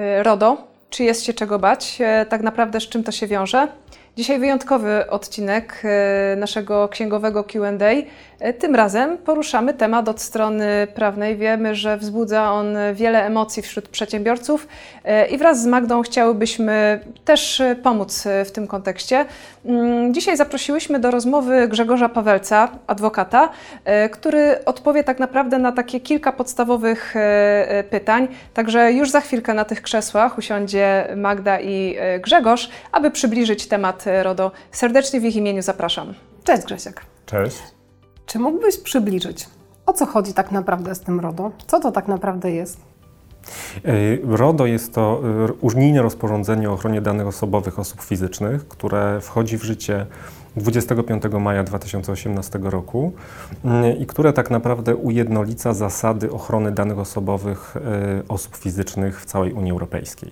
Y, RODO, czy jest się czego bać? Y, tak naprawdę z czym to się wiąże? Dzisiaj wyjątkowy odcinek y, naszego księgowego QA. Tym razem poruszamy temat od strony prawnej. Wiemy, że wzbudza on wiele emocji wśród przedsiębiorców i wraz z Magdą chciałybyśmy też pomóc w tym kontekście. Mm, dzisiaj zaprosiłyśmy do rozmowy Grzegorza Pawelca, adwokata, który odpowie tak naprawdę na takie kilka podstawowych pytań. Także już za chwilkę na tych krzesłach usiądzie Magda i Grzegorz, aby przybliżyć temat RODO. Serdecznie w ich imieniu zapraszam. Cześć Grzesiek. Cześć. Czy mógłbyś przybliżyć, o co chodzi tak naprawdę z tym RODO? Co to tak naprawdę jest? E, RODO jest to e, unijne rozporządzenie o ochronie danych osobowych osób fizycznych, które wchodzi w życie 25 maja 2018 roku mm, i które tak naprawdę ujednolica zasady ochrony danych osobowych e, osób fizycznych w całej Unii Europejskiej.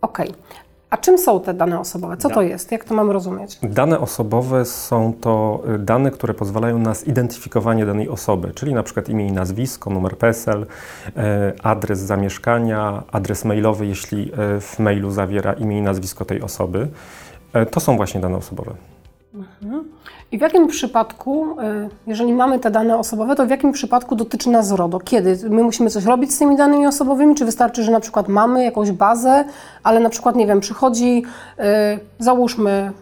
Okej. Okay. A czym są te dane osobowe? Co to jest? Jak to mamy rozumieć? Dane osobowe są to y, dane, które pozwalają na zidentyfikowanie danej osoby, czyli na przykład imię i nazwisko, numer PESEL, y, adres zamieszkania, adres mailowy, jeśli y, w mailu zawiera imię i nazwisko tej osoby. To są właśnie dane osobowe. Mhm. I w jakim przypadku, y, jeżeli mamy te dane osobowe, to w jakim przypadku dotyczy nas RODO? Kiedy? My musimy coś robić z tymi danymi osobowymi? Czy wystarczy, że na przykład mamy jakąś bazę, ale na przykład, nie wiem, przychodzi, y, załóżmy,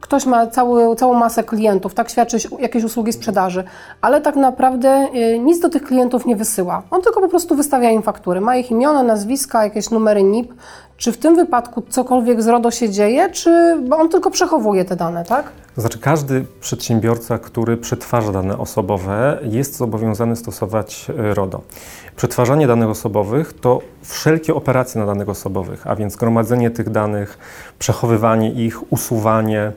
ktoś ma cały, całą masę klientów, tak świadczy jakieś usługi sprzedaży, ale tak naprawdę y, nic do tych klientów nie wysyła. On tylko po prostu wystawia im faktury. Ma ich imiona, nazwiska, jakieś numery NIP. Czy w tym wypadku cokolwiek z RODO się dzieje, czy bo on tylko przechowuje te dane, tak? To znaczy, każdy przedsiębiorca, który przetwarza dane osobowe, jest zobowiązany stosować e, RODO. Przetwarzanie danych osobowych to wszelkie operacje na danych osobowych, a więc gromadzenie tych danych, przechowywanie ich, usuwanie,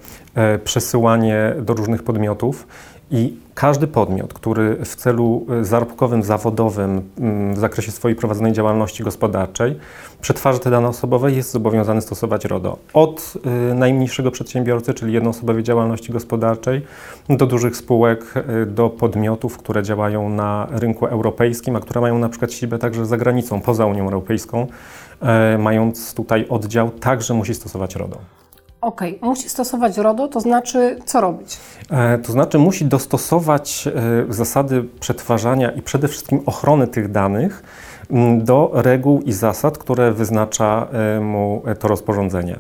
przesyłanie do różnych podmiotów. I każdy podmiot, który w celu y, zarobkowym, zawodowym mm, w zakresie swojej prowadzonej działalności gospodarczej przetwarza te dane osobowe, jest zobowiązany stosować RODO. Od y, najmniejszego przedsiębiorcy, czyli jednoosobowej działalności gospodarczej, do dużych spółek, do podmiotów, które działają na rynku europejskim, a które mają na przykład siedzibę także za granicą, poza Unią Europejską, mając tutaj oddział, także musi stosować RODO. Okay. musi stosować RODO, to znaczy co robić? E, to znaczy musi dostosować e, zasady przetwarzania i przede wszystkim ochrony tych danych m, do reguł i zasad, które wyznacza e, mu to rozporządzenie.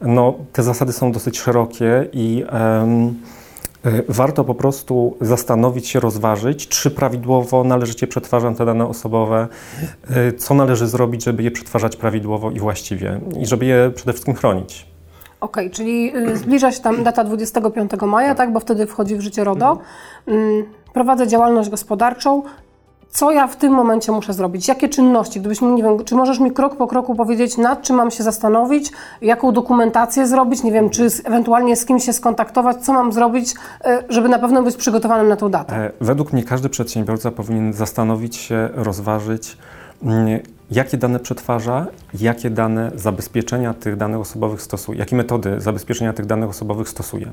No, te zasady są dosyć szerokie i e, warto po prostu zastanowić się, rozważyć, czy prawidłowo należycie przetwarzam te dane osobowe, e, co należy zrobić, żeby je przetwarzać prawidłowo i właściwie i żeby je przede wszystkim chronić. Okej, okay, czyli y, zbliża się tam data 25 maja, tak, bo wtedy wchodzi w życie RODO. Mm, prowadzę działalność gospodarczą. Co ja w tym momencie muszę zrobić? Jakie czynności? Gdybyś mi, nie wiem, czy możesz mi krok po kroku powiedzieć, nad czym mam się zastanowić, jaką dokumentację zrobić, nie wiem, czy z, ewentualnie z kim się skontaktować, co mam zrobić, y, żeby na pewno być przygotowanym na tą datę? E, według mnie każdy przedsiębiorca powinien zastanowić się, rozważyć, mm, jakie dane przetwarza, jakie dane zabezpieczenia tych danych osobowych stosuje, jakie metody zabezpieczenia tych danych osobowych stosuje.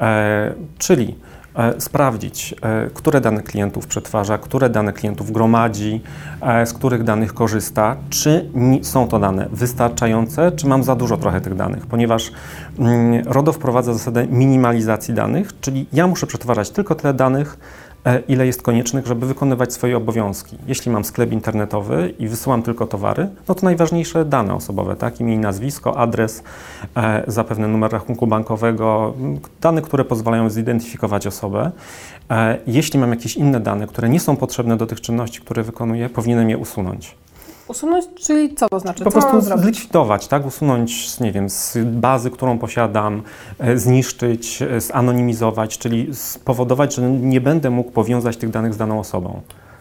E, czyli e, sprawdzić, e, które dane klientów przetwarza, które dane klientów gromadzi, e, z których danych korzysta, czy są to dane wystarczające, czy mam za dużo trochę tych danych, ponieważ mm, RODO wprowadza zasadę minimalizacji danych, czyli ja muszę przetwarzać tylko tyle danych, ile jest koniecznych, żeby wykonywać swoje obowiązki. Jeśli mam sklep internetowy i wysyłam tylko towary, no to najważniejsze dane osobowe, tak? Imię i nazwisko, adres, e, zapewne numer rachunku bankowego, dane, które pozwalają zidentyfikować osobę. E, jeśli mam jakieś inne dane, które nie są potrzebne do tych czynności, które wykonuję, powinienem je usunąć. Usunąć, czyli co to znaczy? Po co prostu zlikwidować, tak? Usunąć, nie wiem, z bazy, którą posiadam, e, zniszczyć, e, zanonimizować, czyli spowodować, że nie będę mógł powiązać tych danych z daną osobą.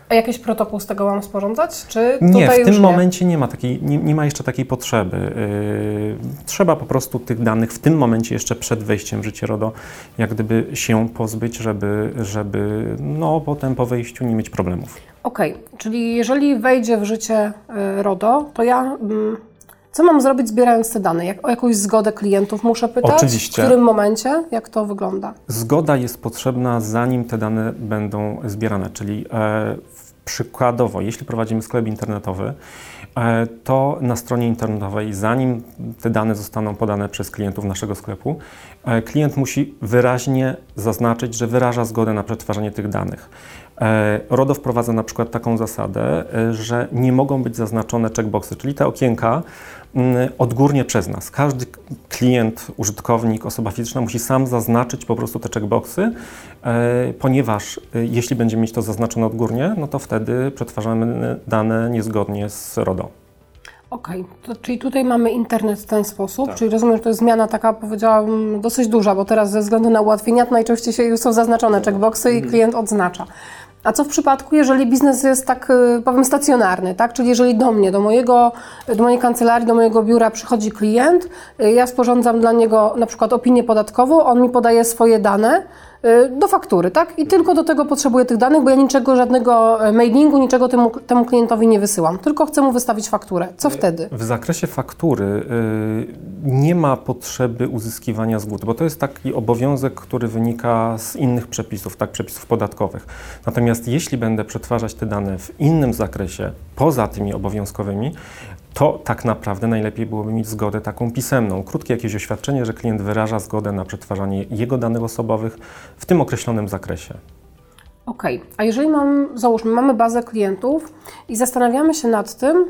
A jakiś protokół z tego mam sporządzać? Czy nie, w tym nie? momencie nie ma, takiej, nie, nie, ma jeszcze takiej potrzeby. Yy, trzeba po prostu tych danych w tym momencie, jeszcze przed wejściem w życie RODO, jak gdyby się pozbyć, żeby, żeby no, potem po wejściu nie mieć problemów. Okej, okay. czyli jeżeli wejdzie w życie y, RODO, to ja... Mm, co mam zrobić zbierając te dane? Jak, o jakąś zgodę klientów muszę pytać? Oczywiście. W którym momencie? Jak to wygląda? Zgoda jest potrzebna zanim te dane będą zbierane, czyli e, Przykładowo, jeśli prowadzimy sklep internetowy, e, to na stronie internetowej, zanim te dane zostaną podane przez klientów naszego sklepu, e, klient musi wyraźnie zaznaczyć, że wyraża zgodę na przetwarzanie tych danych. E, RODO wprowadza na przykład taką zasadę, że nie mogą być zaznaczone checkboxy, czyli te okienka odgórnie przez nas. Każdy klient, użytkownik, osoba fizyczna musi sam zaznaczyć po prostu te checkboxy, ponieważ jeśli będziemy mieć to zaznaczone odgórnie, no to wtedy przetwarzamy dane niezgodnie z RODO. Okej, okay. czyli tutaj mamy internet w ten sposób, tak. czyli rozumiem, że to jest zmiana taka, powiedziałam, dosyć duża, bo teraz ze względu na ułatwienia to najczęściej są zaznaczone checkboxy i mhm. klient odznacza. A co w przypadku, jeżeli biznes jest tak, y, powiem, stacjonarny, tak? Czyli jeżeli do mnie, do, mojego, do mojej kancelarii, do mojego biura przychodzi klient, y, ja sporządzam dla niego na przykład opinię podatkową, on mi podaje swoje dane, do faktury, tak? I tylko do tego potrzebuję tych danych, bo ja niczego, żadnego e, mailingu, niczego temu, temu klientowi nie wysyłam, tylko chcę mu wystawić fakturę. Co wtedy? W zakresie faktury y, nie ma potrzeby uzyskiwania zgód, bo to jest taki obowiązek, który wynika z innych przepisów, tak, przepisów podatkowych. Natomiast jeśli będę przetwarzać te dane w innym zakresie, poza tymi obowiązkowymi, to tak naprawdę najlepiej byłoby mieć zgodę taką pisemną. Krótkie jakieś oświadczenie, że klient wyraża zgodę na przetwarzanie jego danych osobowych w tym określonym zakresie. Okej, okay. a jeżeli mam, załóżmy, mamy bazę klientów i zastanawiamy się nad tym,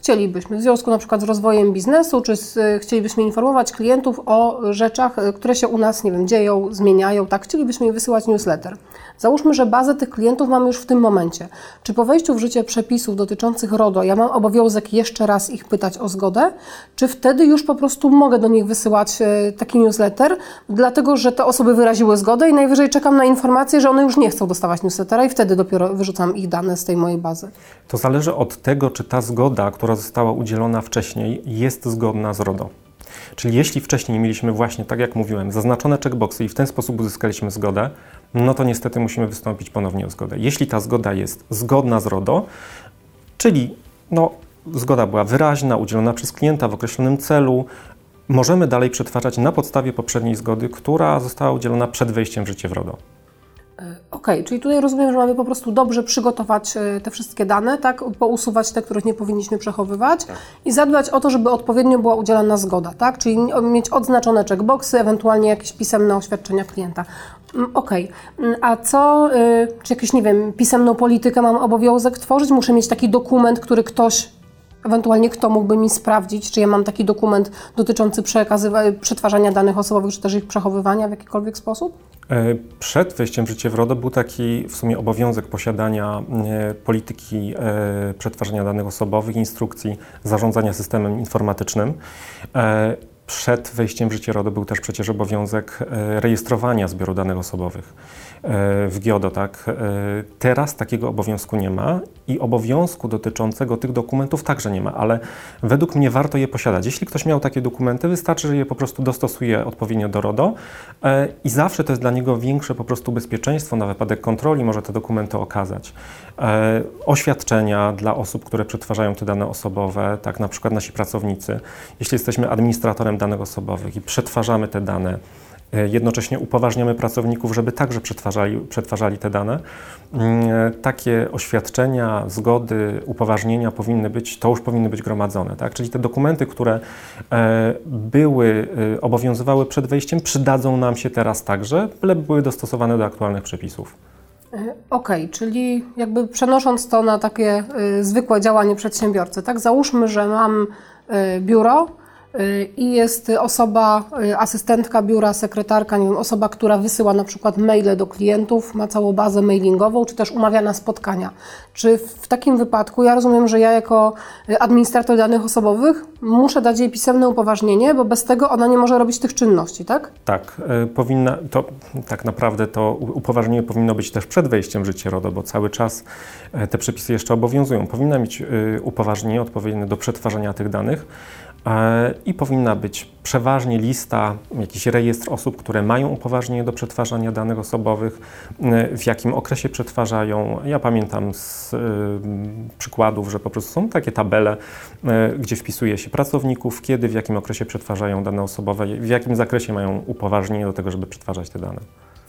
chcielibyśmy w związku na przykład z rozwojem biznesu, czy z, chcielibyśmy informować klientów o rzeczach, e, które się u nas, nie wiem, dzieją, zmieniają, tak, chcielibyśmy im wysyłać newsletter. Załóżmy, że bazę tych klientów mamy już w tym momencie. Czy po wejściu w życie przepisów dotyczących RODO ja mam obowiązek jeszcze raz ich pytać o zgodę, czy wtedy już po prostu mogę do nich wysyłać e, taki newsletter, dlatego że te osoby wyraziły zgodę i najwyżej czekam na informację, że one już nie chcą dostawać newslettera i wtedy dopiero wyrzucam ich dane z tej mojej bazy? To zależy od tego, czy ta zgoda, która została udzielona wcześniej, jest zgodna z RODO. Czyli jeśli wcześniej mieliśmy właśnie, tak jak mówiłem, zaznaczone checkboxy i w ten sposób uzyskaliśmy zgodę, no to niestety musimy wystąpić ponownie o zgodę. Jeśli ta zgoda jest zgodna z RODO, czyli no, zgoda była wyraźna, udzielona przez klienta w określonym celu, możemy dalej przetwarzać na podstawie poprzedniej zgody, która została udzielona przed wejściem w życie w RODO. E, ok, czyli tutaj rozumiem, że mamy po prostu dobrze przygotować e, te wszystkie dane, tak, pousuwać te, których nie powinniśmy przechowywać tak. i zadbać o to, żeby odpowiednio była udzielana zgoda, tak, czyli mieć odznaczone checkboxy, ewentualnie jakieś pisemne oświadczenia klienta. Mm, ok, mm, a co, y, czy jakieś, nie wiem, pisemną politykę mam obowiązek tworzyć? Muszę mieć taki dokument, który ktoś Ewentualnie kto mógłby mi sprawdzić, czy ja mam taki dokument dotyczący przetwarzania danych osobowych, czy też ich przechowywania w jakikolwiek sposób? E, przed wejściem w życie w RODO był taki w sumie obowiązek posiadania e, polityki e, przetwarzania danych osobowych, instrukcji zarządzania systemem informatycznym. Przed wejściem w życie RODO był też przecież obowiązek rejestrowania zbioru danych osobowych w GIODO. Tak? Teraz takiego obowiązku nie ma i obowiązku dotyczącego tych dokumentów także nie ma, ale według mnie warto je posiadać. Jeśli ktoś miał takie dokumenty, wystarczy, że je po prostu dostosuje odpowiednio do RODO i zawsze to jest dla niego większe po prostu bezpieczeństwo na wypadek kontroli może te dokumenty okazać. E, oświadczenia dla osób, które przetwarzają te dane osobowe, tak na przykład nasi pracownicy. Jeśli jesteśmy administratorem danych osobowych i przetwarzamy te dane, E, jednocześnie upoważniamy pracowników, żeby także przetwarzali, przetwarzali te dane. Mm, e, takie oświadczenia, zgody, upoważnienia powinny być, to już powinny być gromadzone. Tak? Czyli te dokumenty, które były, obowiązywały przed wejściem, przydadzą nam się teraz także, byle były dostosowane do aktualnych przepisów. Okej, okay, czyli jakby przenosząc to na takie y, zwykłe działanie przedsiębiorcy, tak? Załóżmy, że mam y, biuro, i jest osoba, y, asystentka biura, sekretarka, nie wiem, osoba, która wysyła na przykład maile do klientów, ma całą bazę mailingową, czy też umawia na spotkania. Czy w takim wypadku, ja rozumiem, że ja jako administrator danych osobowych muszę dać jej pisemne upoważnienie, bo bez tego ona nie może robić tych czynności, tak? Tak, y, powinna, to tak naprawdę to upoważnienie powinno być też przed wejściem w życie RODO, bo cały czas y, te przepisy jeszcze obowiązują. Powinna mieć upoważnienie odpowiednie do przetwarzania tych danych, i powinna być przeważnie lista, jakiś rejestr osób, które mają upoważnienie do przetwarzania danych osobowych, e, w jakim okresie przetwarzają. Ja pamiętam z y, przykładów, że po prostu są takie tabele, y, gdzie wpisuje się pracowników, kiedy, w jakim okresie przetwarzają dane osobowe, w jakim zakresie mają upoważnienie do tego, żeby przetwarzać te dane.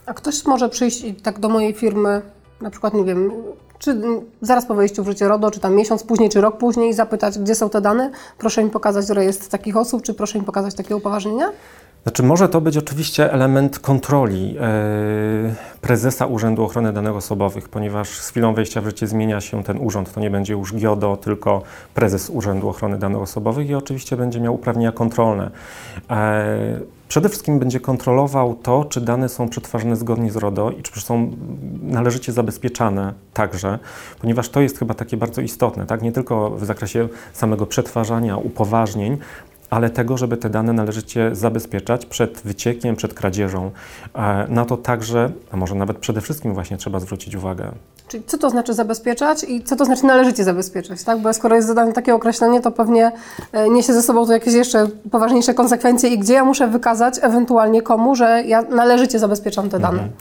A ktoś może przyjść tak do mojej firmy, na przykład, nie wiem, Czy zaraz po wejściu w życie RODO, czy tam miesiąc później, czy rok później zapytać, gdzie są te dane? Proszę mi pokazać rejestr takich osób, czy proszę mi pokazać takie upoważnienia? Znaczy, może to być oczywiście element kontroli e, prezesa Urzędu Ochrony Danych Osobowych, ponieważ z chwilą wejścia w życie zmienia się ten urząd. To nie będzie już GIODO, tylko prezes Urzędu Ochrony Danych Osobowych i oczywiście będzie miał uprawnienia kontrolne. E, przede wszystkim będzie kontrolował to, czy dane są przetwarzane zgodnie z RODO i czy są należycie zabezpieczane także, ponieważ to jest chyba takie bardzo istotne, tak? nie tylko w zakresie samego przetwarzania, upoważnień, ale tego, żeby te dane należycie zabezpieczać przed wyciekiem, przed kradzieżą. E, na to także, a może nawet przede wszystkim właśnie trzeba zwrócić uwagę. Czyli co to znaczy zabezpieczać i co to znaczy należycie zabezpieczać, tak? Bo skoro jest zadane takie określenie, to pewnie e, niesie ze sobą to jakieś jeszcze poważniejsze konsekwencje i gdzie ja muszę wykazać ewentualnie komu, że ja należycie zabezpieczam te dane. Mhm.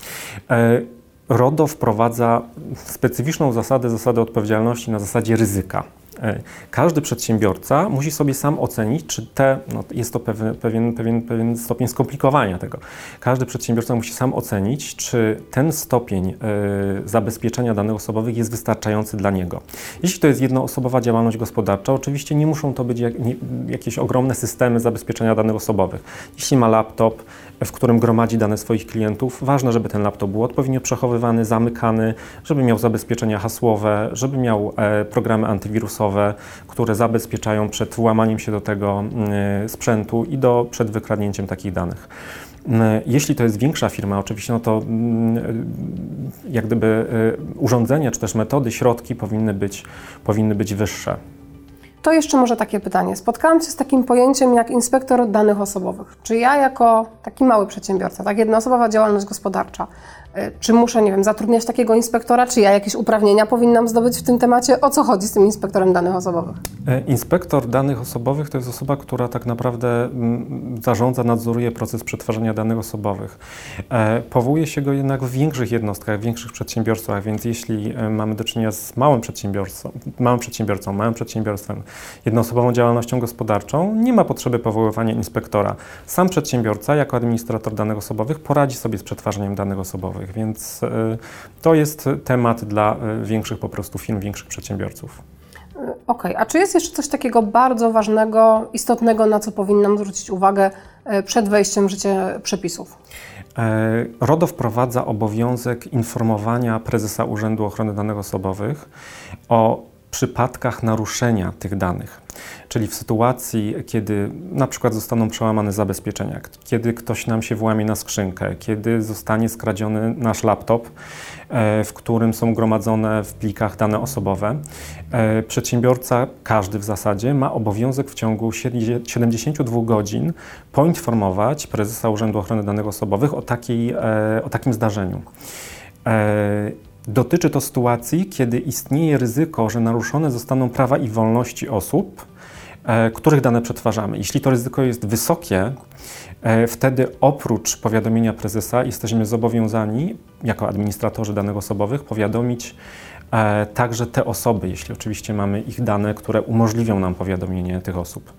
E RODO wprowadza specyficzną zasadę, zasadę odpowiedzialności na zasadzie ryzyka. E, każdy przedsiębiorca musi sobie sam ocenić, czy te, no jest to pewien, pewien, pewien, pewien stopień skomplikowania tego. Każdy przedsiębiorca musi sam ocenić, czy ten stopień y, zabezpieczenia danych osobowych jest wystarczający dla niego. Jeśli to jest jednoosobowa działalność gospodarcza, oczywiście nie muszą to być jakieś ogromne systemy zabezpieczenia danych osobowych. Jeśli ma laptop, w którym gromadzi dane swoich klientów, ważne, żeby ten laptop był odpowiednio przechowywany, zamykany, żeby miał zabezpieczenia hasłowe, żeby miał e, programy antywirusowe, które zabezpieczają przed włamaniem się do tego mm, sprzętu i do, przed wykradnięciem takich danych. Mm, jeśli to jest większa firma, oczywiście, no to mm, jak gdyby urządzenia, czy też metody, środki powinny być, powinny być wyższe. To jeszcze może takie pytanie. Spotkałam się z takim pojęciem jak inspektor danych osobowych. Czy ja jako taki mały przedsiębiorca, tak jednoosobowa działalność gospodarcza, czy muszę, nie wiem, zatrudniać takiego inspektora, czy ja jakieś uprawnienia powinnam zdobyć w tym temacie? O co chodzi z tym inspektorem danych osobowych? E, inspektor danych osobowych to jest osoba, która tak naprawdę mm, zarządza, nadzoruje proces przetwarzania danych osobowych. E, powołuje się go jednak w większych jednostkach, w większych przedsiębiorstwach, więc jeśli e, mamy do czynienia z małym przedsiębiorcą, małym przedsiębiorcą, małym przedsiębiorstwem, jednoosobową działalnością gospodarczą, nie ma potrzeby powoływania inspektora. Sam przedsiębiorca, jako administrator danych osobowych, poradzi sobie z przetwarzaniem danych osobowych, więc to jest temat dla większych po prostu firm, większych przedsiębiorców. Okej, okay. a czy jest jeszcze coś takiego bardzo ważnego, istotnego, na co powinnam zwrócić uwagę przed wejściem w życie przepisów? E, RODO wprowadza obowiązek informowania prezesa Urzędu Ochrony Danych Osobowych o przypadkach naruszenia tych danych. Czyli w sytuacji, kiedy na przykład zostaną przełamane zabezpieczenia, kiedy ktoś nam się włamie na skrzynkę, kiedy zostanie skradziony nasz laptop, e, w którym są gromadzone w plikach dane osobowe, e, przedsiębiorca, każdy w zasadzie, ma obowiązek w ciągu 72 godzin poinformować prezesa Urzędu Ochrony Danych Osobowych o, takiej, e, o takim zdarzeniu. Dotyczy to sytuacji, kiedy istnieje ryzyko, że naruszone zostaną prawa i wolności osób, e, których dane przetwarzamy. Jeśli to ryzyko jest wysokie, e, wtedy oprócz powiadomienia prezesa jesteśmy zobowiązani, jako administratorzy danych osobowych, powiadomić także te osoby, jeśli oczywiście mamy ich dane, które umożliwią nam powiadomienie tych osób.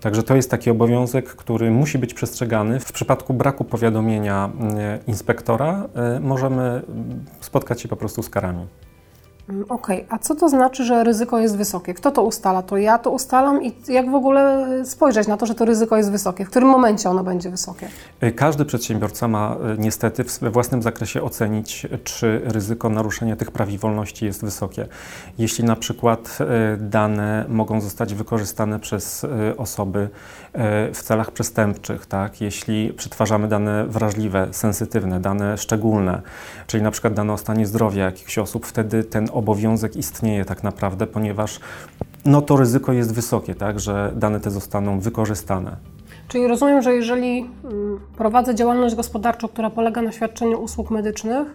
Także to jest taki obowiązek, który musi być przestrzegany. W przypadku braku powiadomienia mm, inspektora y, możemy mm, spotkać się po prostu z karami. Mm, okay. a co to znaczy, że ryzyko jest wysokie? Kto to ustala? To ja to ustalam i jak w ogóle spojrzeć na to, że to ryzyko jest wysokie? W którym momencie ono będzie wysokie? Y, każdy przedsiębiorca ma y, niestety we własnym zakresie ocenić, czy ryzyko naruszenia tych praw i wolności jest wysokie. Jeśli na przykład y, dane mogą zostać wykorzystane przez osoby w celach przestępczych, tak? jeśli przetwarzamy dane wrażliwe, sensytywne, dane szczególne, czyli na przykład dane o stanie zdrowia jakichś osób, wtedy ten obowiązek istnieje tak naprawdę, ponieważ no to ryzyko jest wysokie, tak, że dane te zostaną wykorzystane. Czyli rozumiem, że jeżeli mm, prowadzę działalność gospodarczą, która polega na świadczeniu usług medycznych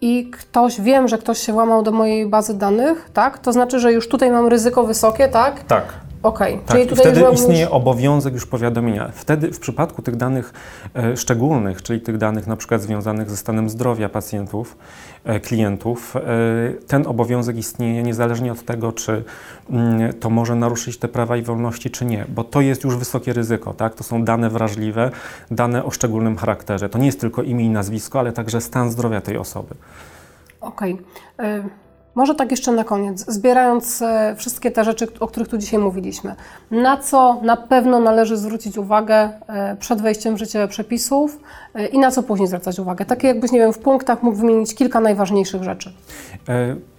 i ktoś, wiem, że ktoś się włamał do mojej bazy danych, tak? To znaczy, że już tutaj mam ryzyko wysokie, tak? Tak. Okej, okay. tak, czyli tutaj wtedy istnieje obowiązek już powiadomienia. Wtedy w przypadku tych danych e, szczególnych, czyli tych danych na przykład związanych ze stanem zdrowia pacjentów, e, klientów, e, ten obowiązek istnieje niezależnie od tego, czy mm, to może naruszyć te prawa i wolności, czy nie, bo to jest już wysokie ryzyko, tak? To są dane wrażliwe, dane o szczególnym charakterze. To nie jest tylko imię i nazwisko, ale także stan zdrowia tej osoby. Okej. Okay. Może tak jeszcze na koniec, zbierając e, wszystkie te rzeczy, o których tu dzisiaj mówiliśmy, na co na pewno należy zwrócić uwagę e, przed wejściem w życie przepisów e, i na co później zwracać uwagę? Takie jakbyś, nie wiem, w punktach mógł wymienić kilka najważniejszych rzeczy.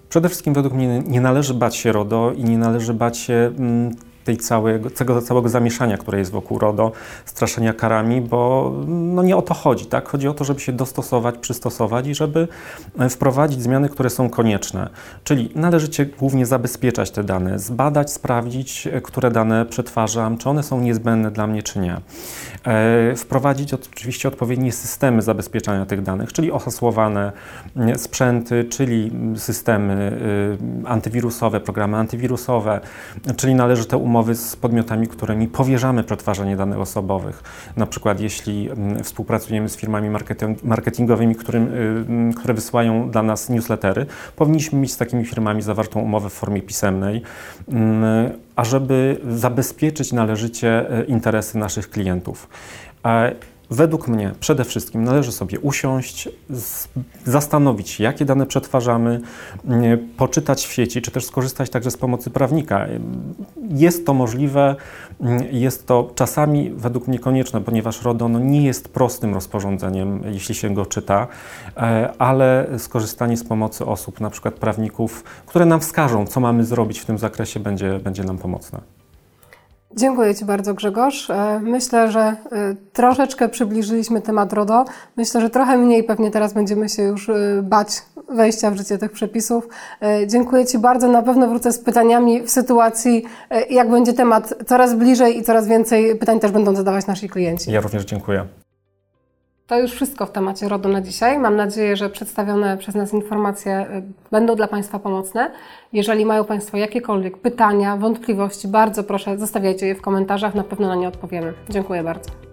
Przede wszystkim według mnie nie należy bać się RODO i nie należy bać się mm, tej całego, tego całego zamieszania, które jest wokół RODO, straszenia karami, bo no nie o to chodzi. Tak? Chodzi o to, żeby się dostosować, przystosować i żeby e, wprowadzić zmiany, które są konieczne. Czyli należycie głównie zabezpieczać te dane, zbadać, sprawdzić, e, które dane przetwarzam, czy one są niezbędne dla mnie, czy nie. E, Wprowadzić oczywiście odpowiednie systemy zabezpieczania tych danych, czyli ohasłowane mm, sprzęty, czyli systemy y, antywirusowe, programy antywirusowe, czyli należyte umowy z podmiotami, którymi powierzamy przetwarzanie danych osobowych. Na przykład jeśli mm, współpracujemy z firmami marketing- marketingowymi, którym, y, mm, które wysyłają dla nas newslettery, powinniśmy mieć z takimi firmami zawartą umowę w formie pisemnej, mm, ażeby zabezpieczyć należycie y, interesy naszych klientów. Według mnie przede wszystkim należy sobie usiąść, zastanowić jakie dane przetwarzamy, poczytać w sieci, czy też skorzystać także z pomocy prawnika. Jest to możliwe, jest to czasami według mnie konieczne, ponieważ RODO no, nie jest prostym rozporządzeniem, jeśli się go czyta, e, ale skorzystanie z pomocy osób, na przykład prawników, które nam wskażą, co mamy zrobić w tym zakresie, będzie, będzie nam pomocne. Dziękuję Ci bardzo, Grzegorz. E, Myślę, że e, troszeczkę przybliżyliśmy temat RODO. Myślę, że trochę mniej pewnie teraz będziemy się już e, bać wejścia w życie tych przepisów. Dziękuję Ci bardzo. Na pewno wrócę z pytaniami w sytuacji, jak będzie temat coraz bliżej i coraz więcej pytań też będą zadawać nasi klienci. Ja również dziękuję. To już wszystko w temacie RODO na dzisiaj. Mam nadzieję, że przedstawione przez nas informacje y, będą dla Państwa pomocne. Jeżeli mają Państwo jakiekolwiek pytania, wątpliwości, bardzo proszę zostawiajcie je w komentarzach, na pewno na nie odpowiemy. Dziękuję bardzo.